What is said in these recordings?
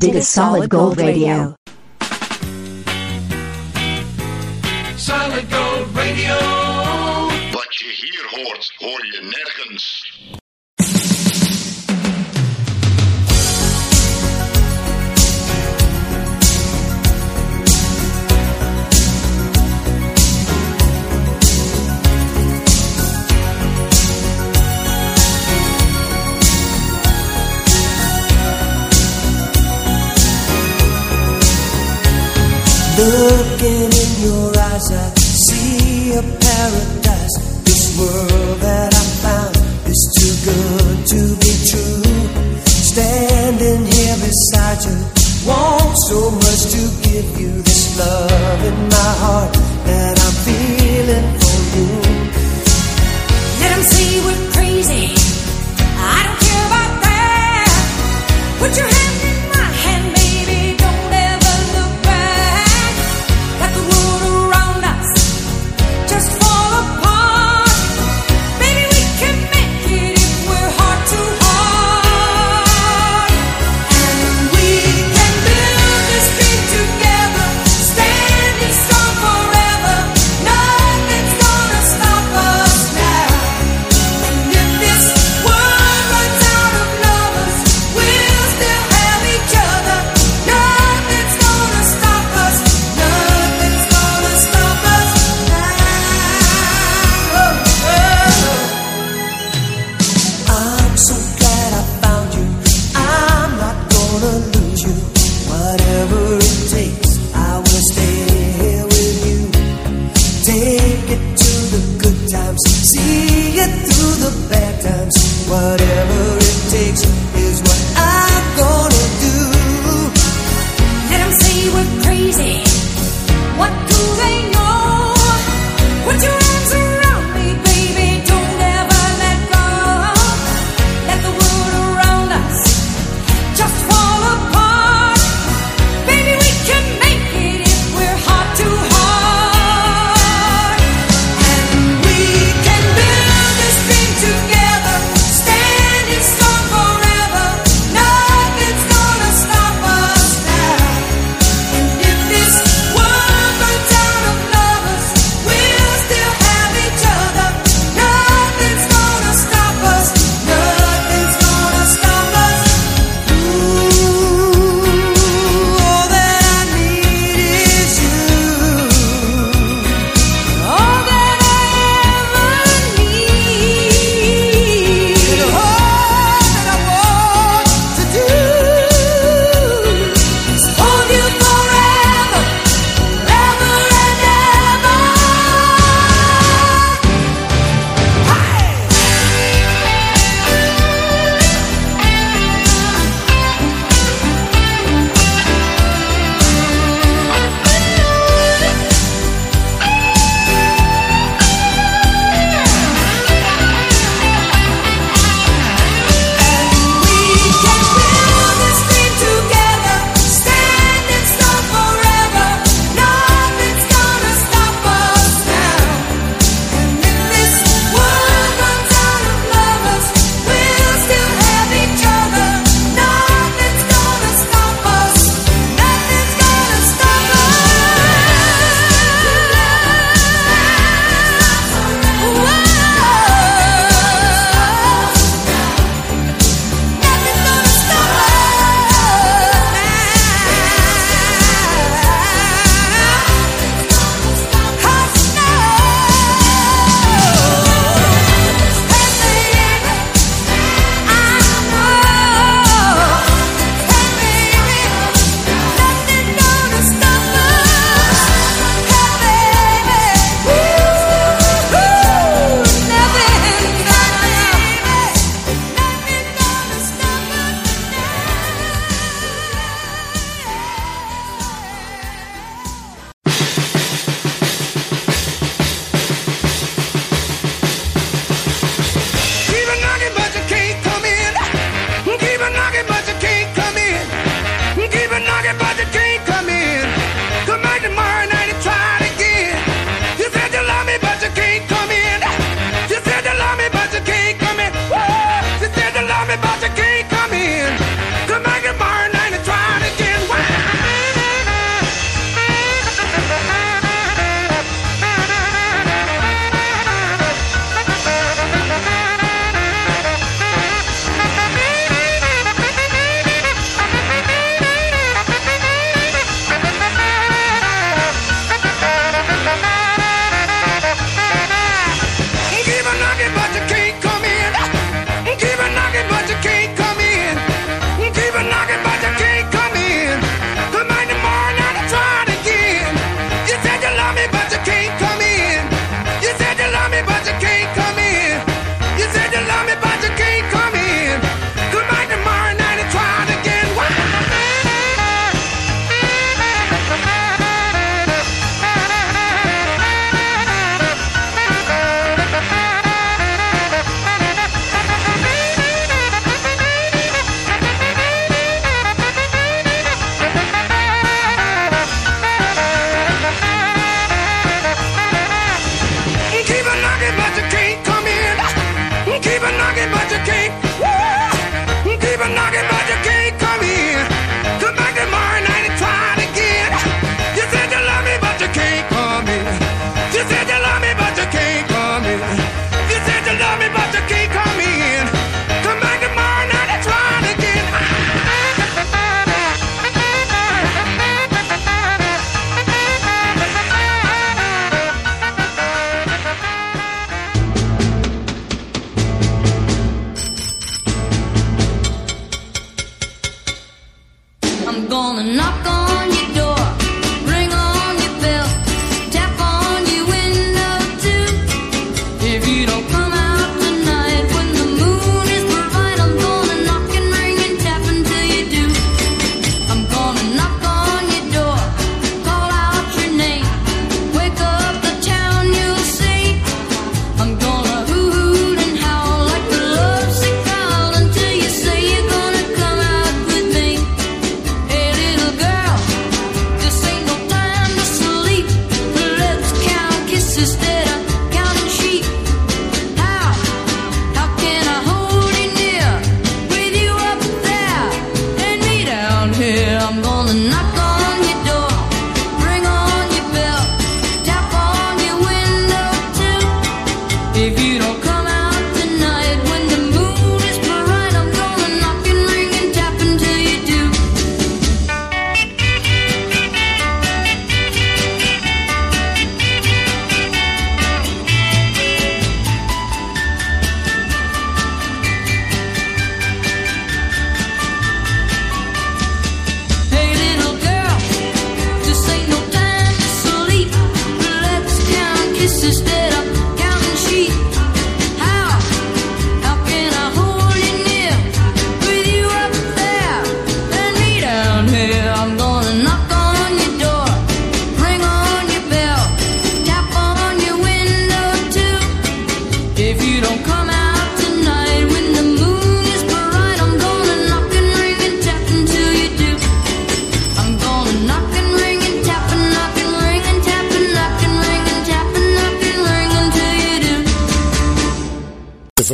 Did a solid gold radio. Solid gold radio. Wat je hier hoort, hoor je nergens. Looking in your eyes, I see a paradise. This world that I found is too good to be true. Standing here beside you, want so much to give you this love in my heart that I'm feeling for you. Let say we're crazy. I don't care about that. Put your hand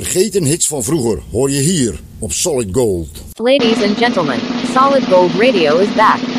vergeten hits van vroeger hoor je hier op Solid Gold. Ladies and gentlemen, Solid Gold Radio is back.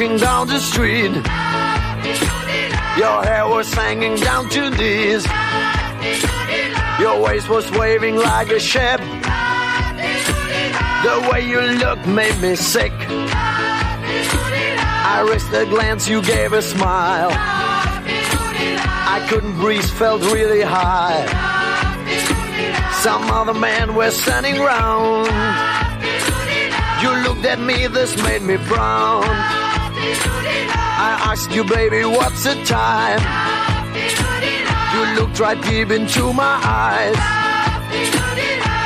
walking down the street. Your hair was hanging down to this. Your waist was waving like a ship. The way you looked made me sick. I risked a glance, you gave a smile. I couldn't breathe, felt really high. Some other men were standing round. You looked at me, this made me proud. I asked you, baby, what's the time? You looked right deep into my eyes.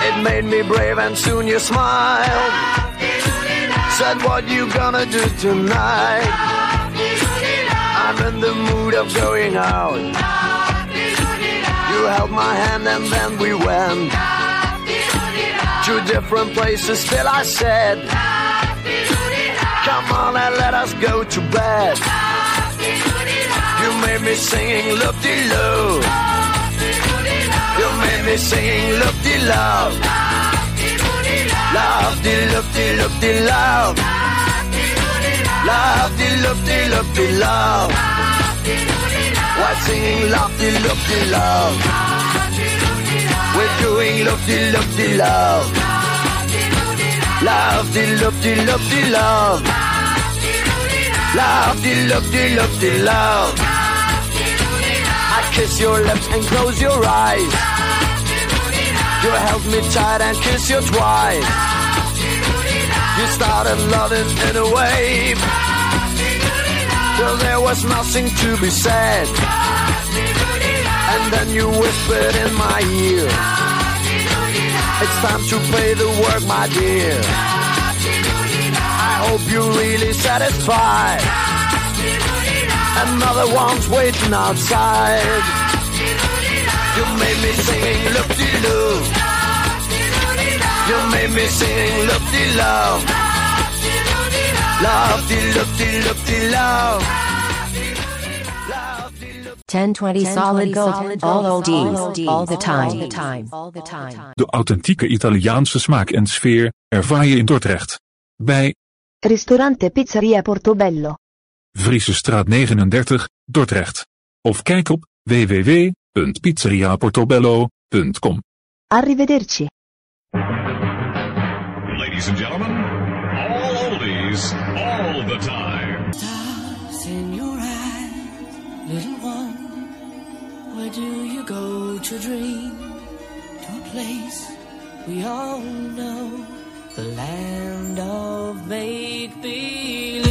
It made me brave, and soon you smiled. Said, what you gonna do tonight? I'm in the mood of going out. You held my hand, and then we went to different places. Still, I said. Come on and let us go to bed. You made me singing look de love. You made me singing look de love. Love de look de look de love. Love de look de look de love. We're singing love de look de love. We're doing look de look de love. Love de look de look de love. Love de look de look de love. I kiss your lips and close your eyes. You held me tight and kiss you twice. You started loving in a wave. Till there was nothing to be said. And then you whispered in my ear. It's time to play the work, my dear. I hope you're really satisfied. Another one's waiting outside. You made me singing look de loo. You made me singing look de love. Love de love. 1020 solid gold. All oldies. All the time. All the time. De authentieke Italiaanse smaak en sfeer ervaar je in Dordrecht. Bij Ristorante Pizzeria Portobello. Friese straat 39, Dordrecht. Of kijk op www.pizzeriaportobello.com. Arrivederci. Ladies and gentlemen, all oldies, all the time. Where do you go to dream? To a place we all know, the land of make believe.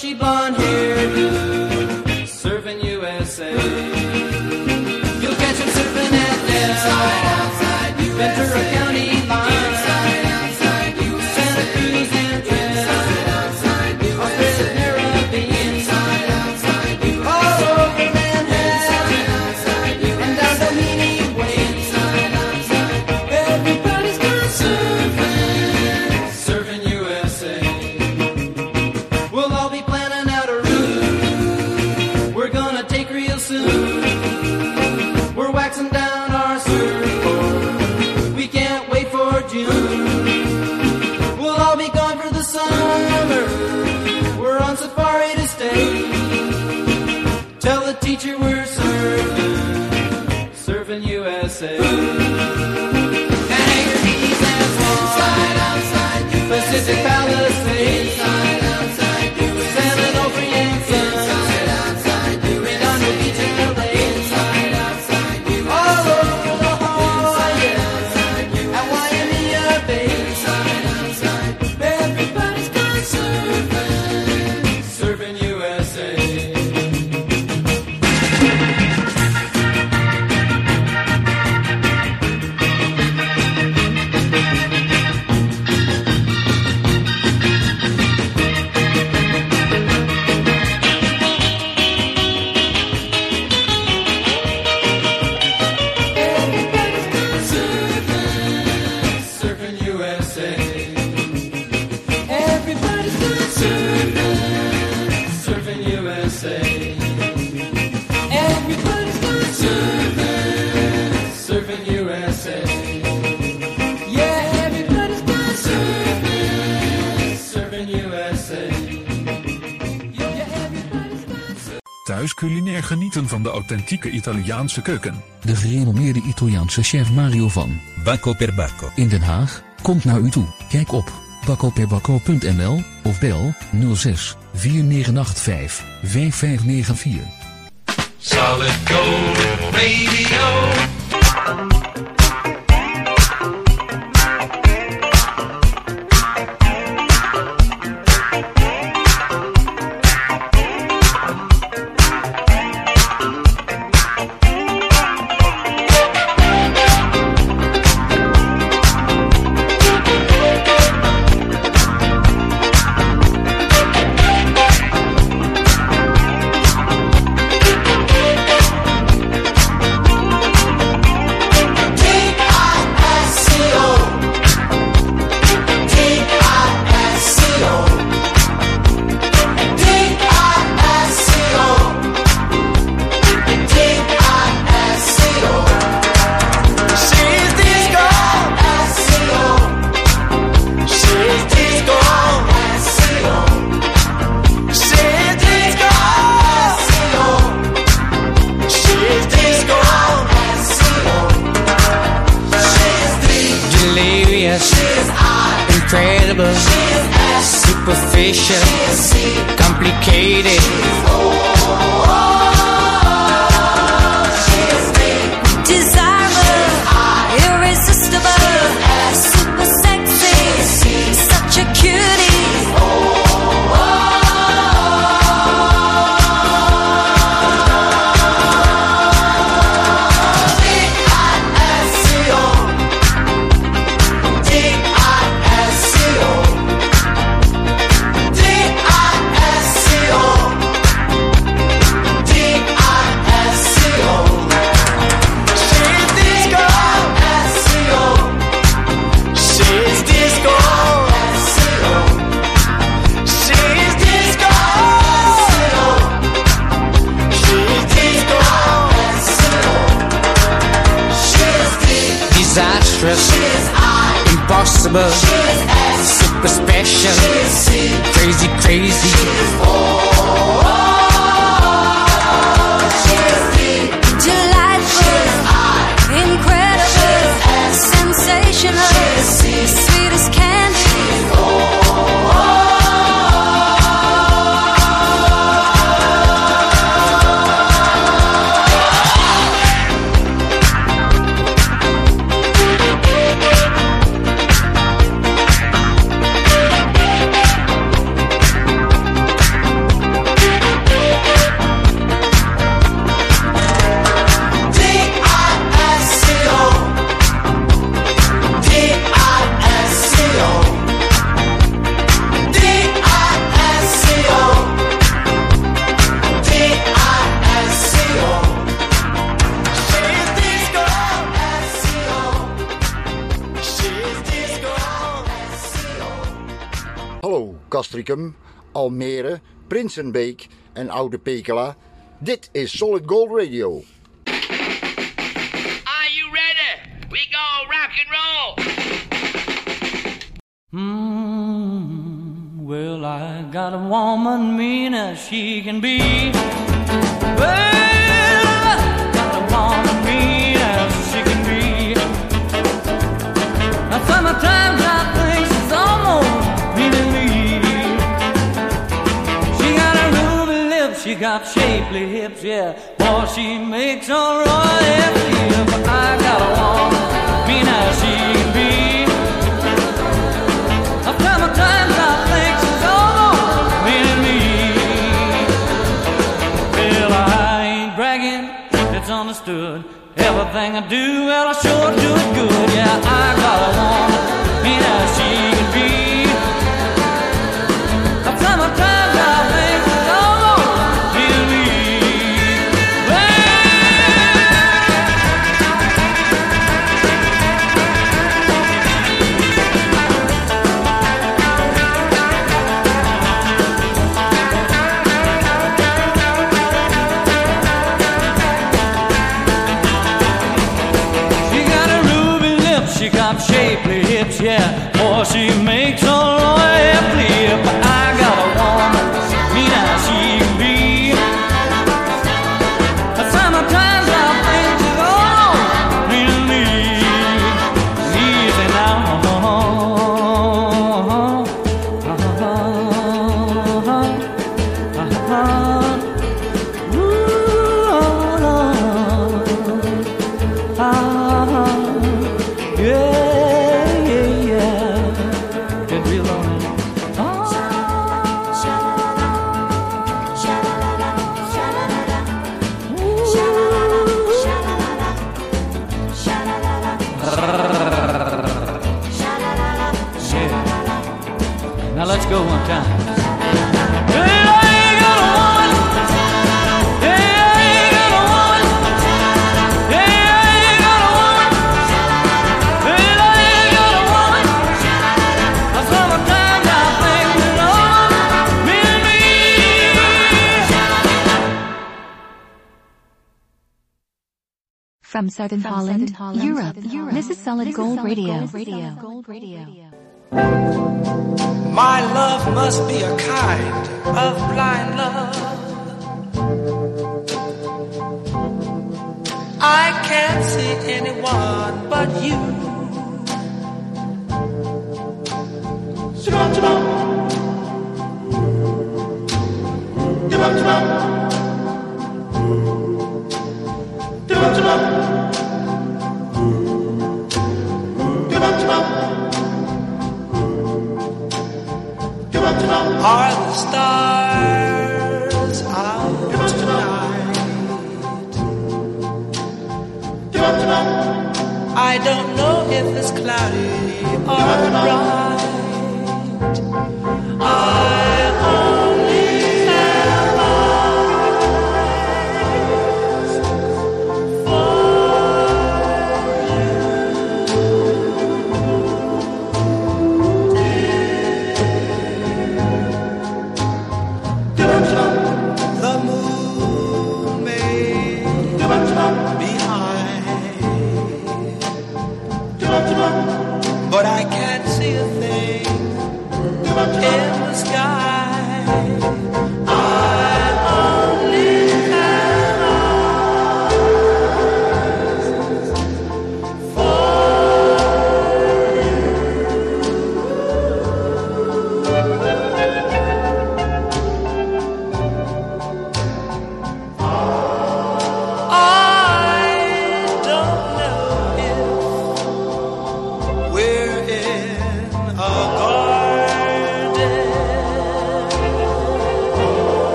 Bushy, blonde hairdo, authentieke Italiaanse keuken. De gerenommeerde Italiaanse chef Mario van Bacco per Bacco in Den Haag komt naar u toe. Kijk op baccoperbacco.nl of bel 06 4985 5594. Solid Gold Radio. Incredible, superficial, complicated. Castricum, Almere, Prinsenbeek en Oude Pekela. Dit is Solid Gold Radio. Are you ready? We go rock and roll. Mm, well, I got a woman mean as she can be. Well, got shapely hips, yeah. Boy, she makes a royal flip. I got a woman mean as she can be. Sometimes I think she's almost meaning me. Well, I ain't bragging, it's understood. Everything I do, well, I sure do it good. Yeah, I got a woman, mean as she can be. Gold Radio. Gold Radio. My love must be a kind of blind love. I can't see anyone but you. Jump, jump. Jump, jump. stars out tonight. I don't know if it's cloudy or bright.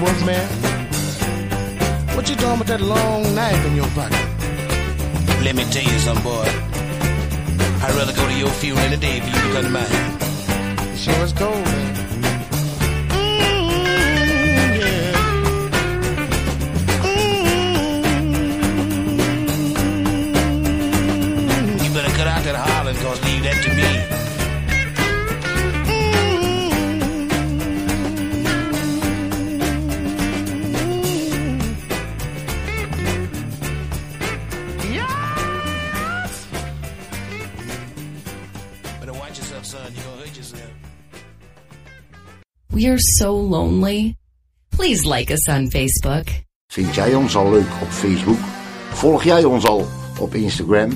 Say, Wolfman, what you doing with that long knife in your pocket? Let me tell you something, boy. I'd rather go to your funeral any day for you to come to mine. Sure is cold, man. Mm. You better cut out that hollering, cause leave that to me. We are so lonely. Please like us on Facebook. Vind jij ons al leuk op Facebook? Volg jij ons al op Instagram?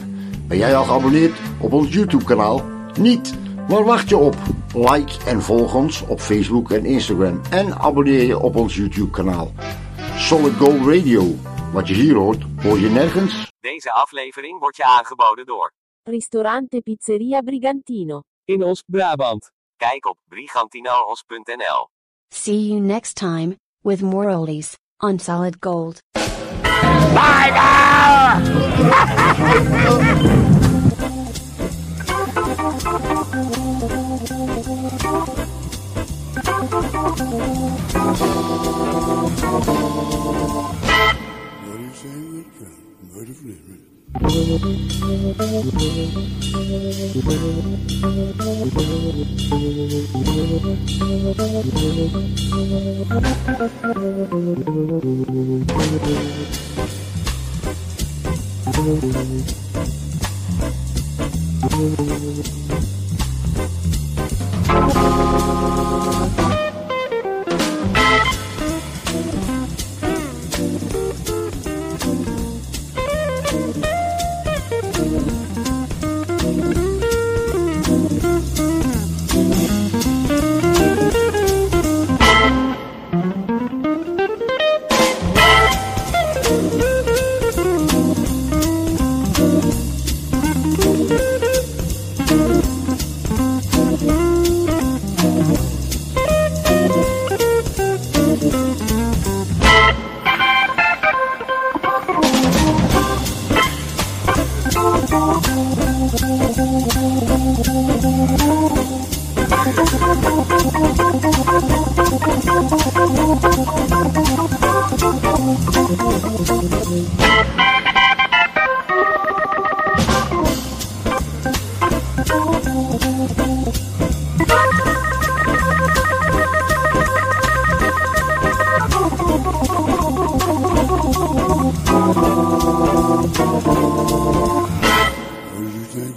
Ben jij al geabonneerd op ons YouTube kanaal? Niet? Waar wacht je op? Like en volg ons op Facebook en Instagram. En abonneer je op ons YouTube kanaal. Solid Gold Radio. Wat je hier hoort, hoor je nergens. Deze aflevering wordt je aangeboden door Ristorante Pizzeria Brigantino. In Oost-Brabant. Kijk op See you next time, with more oldies, on solid gold. Bye now! Thank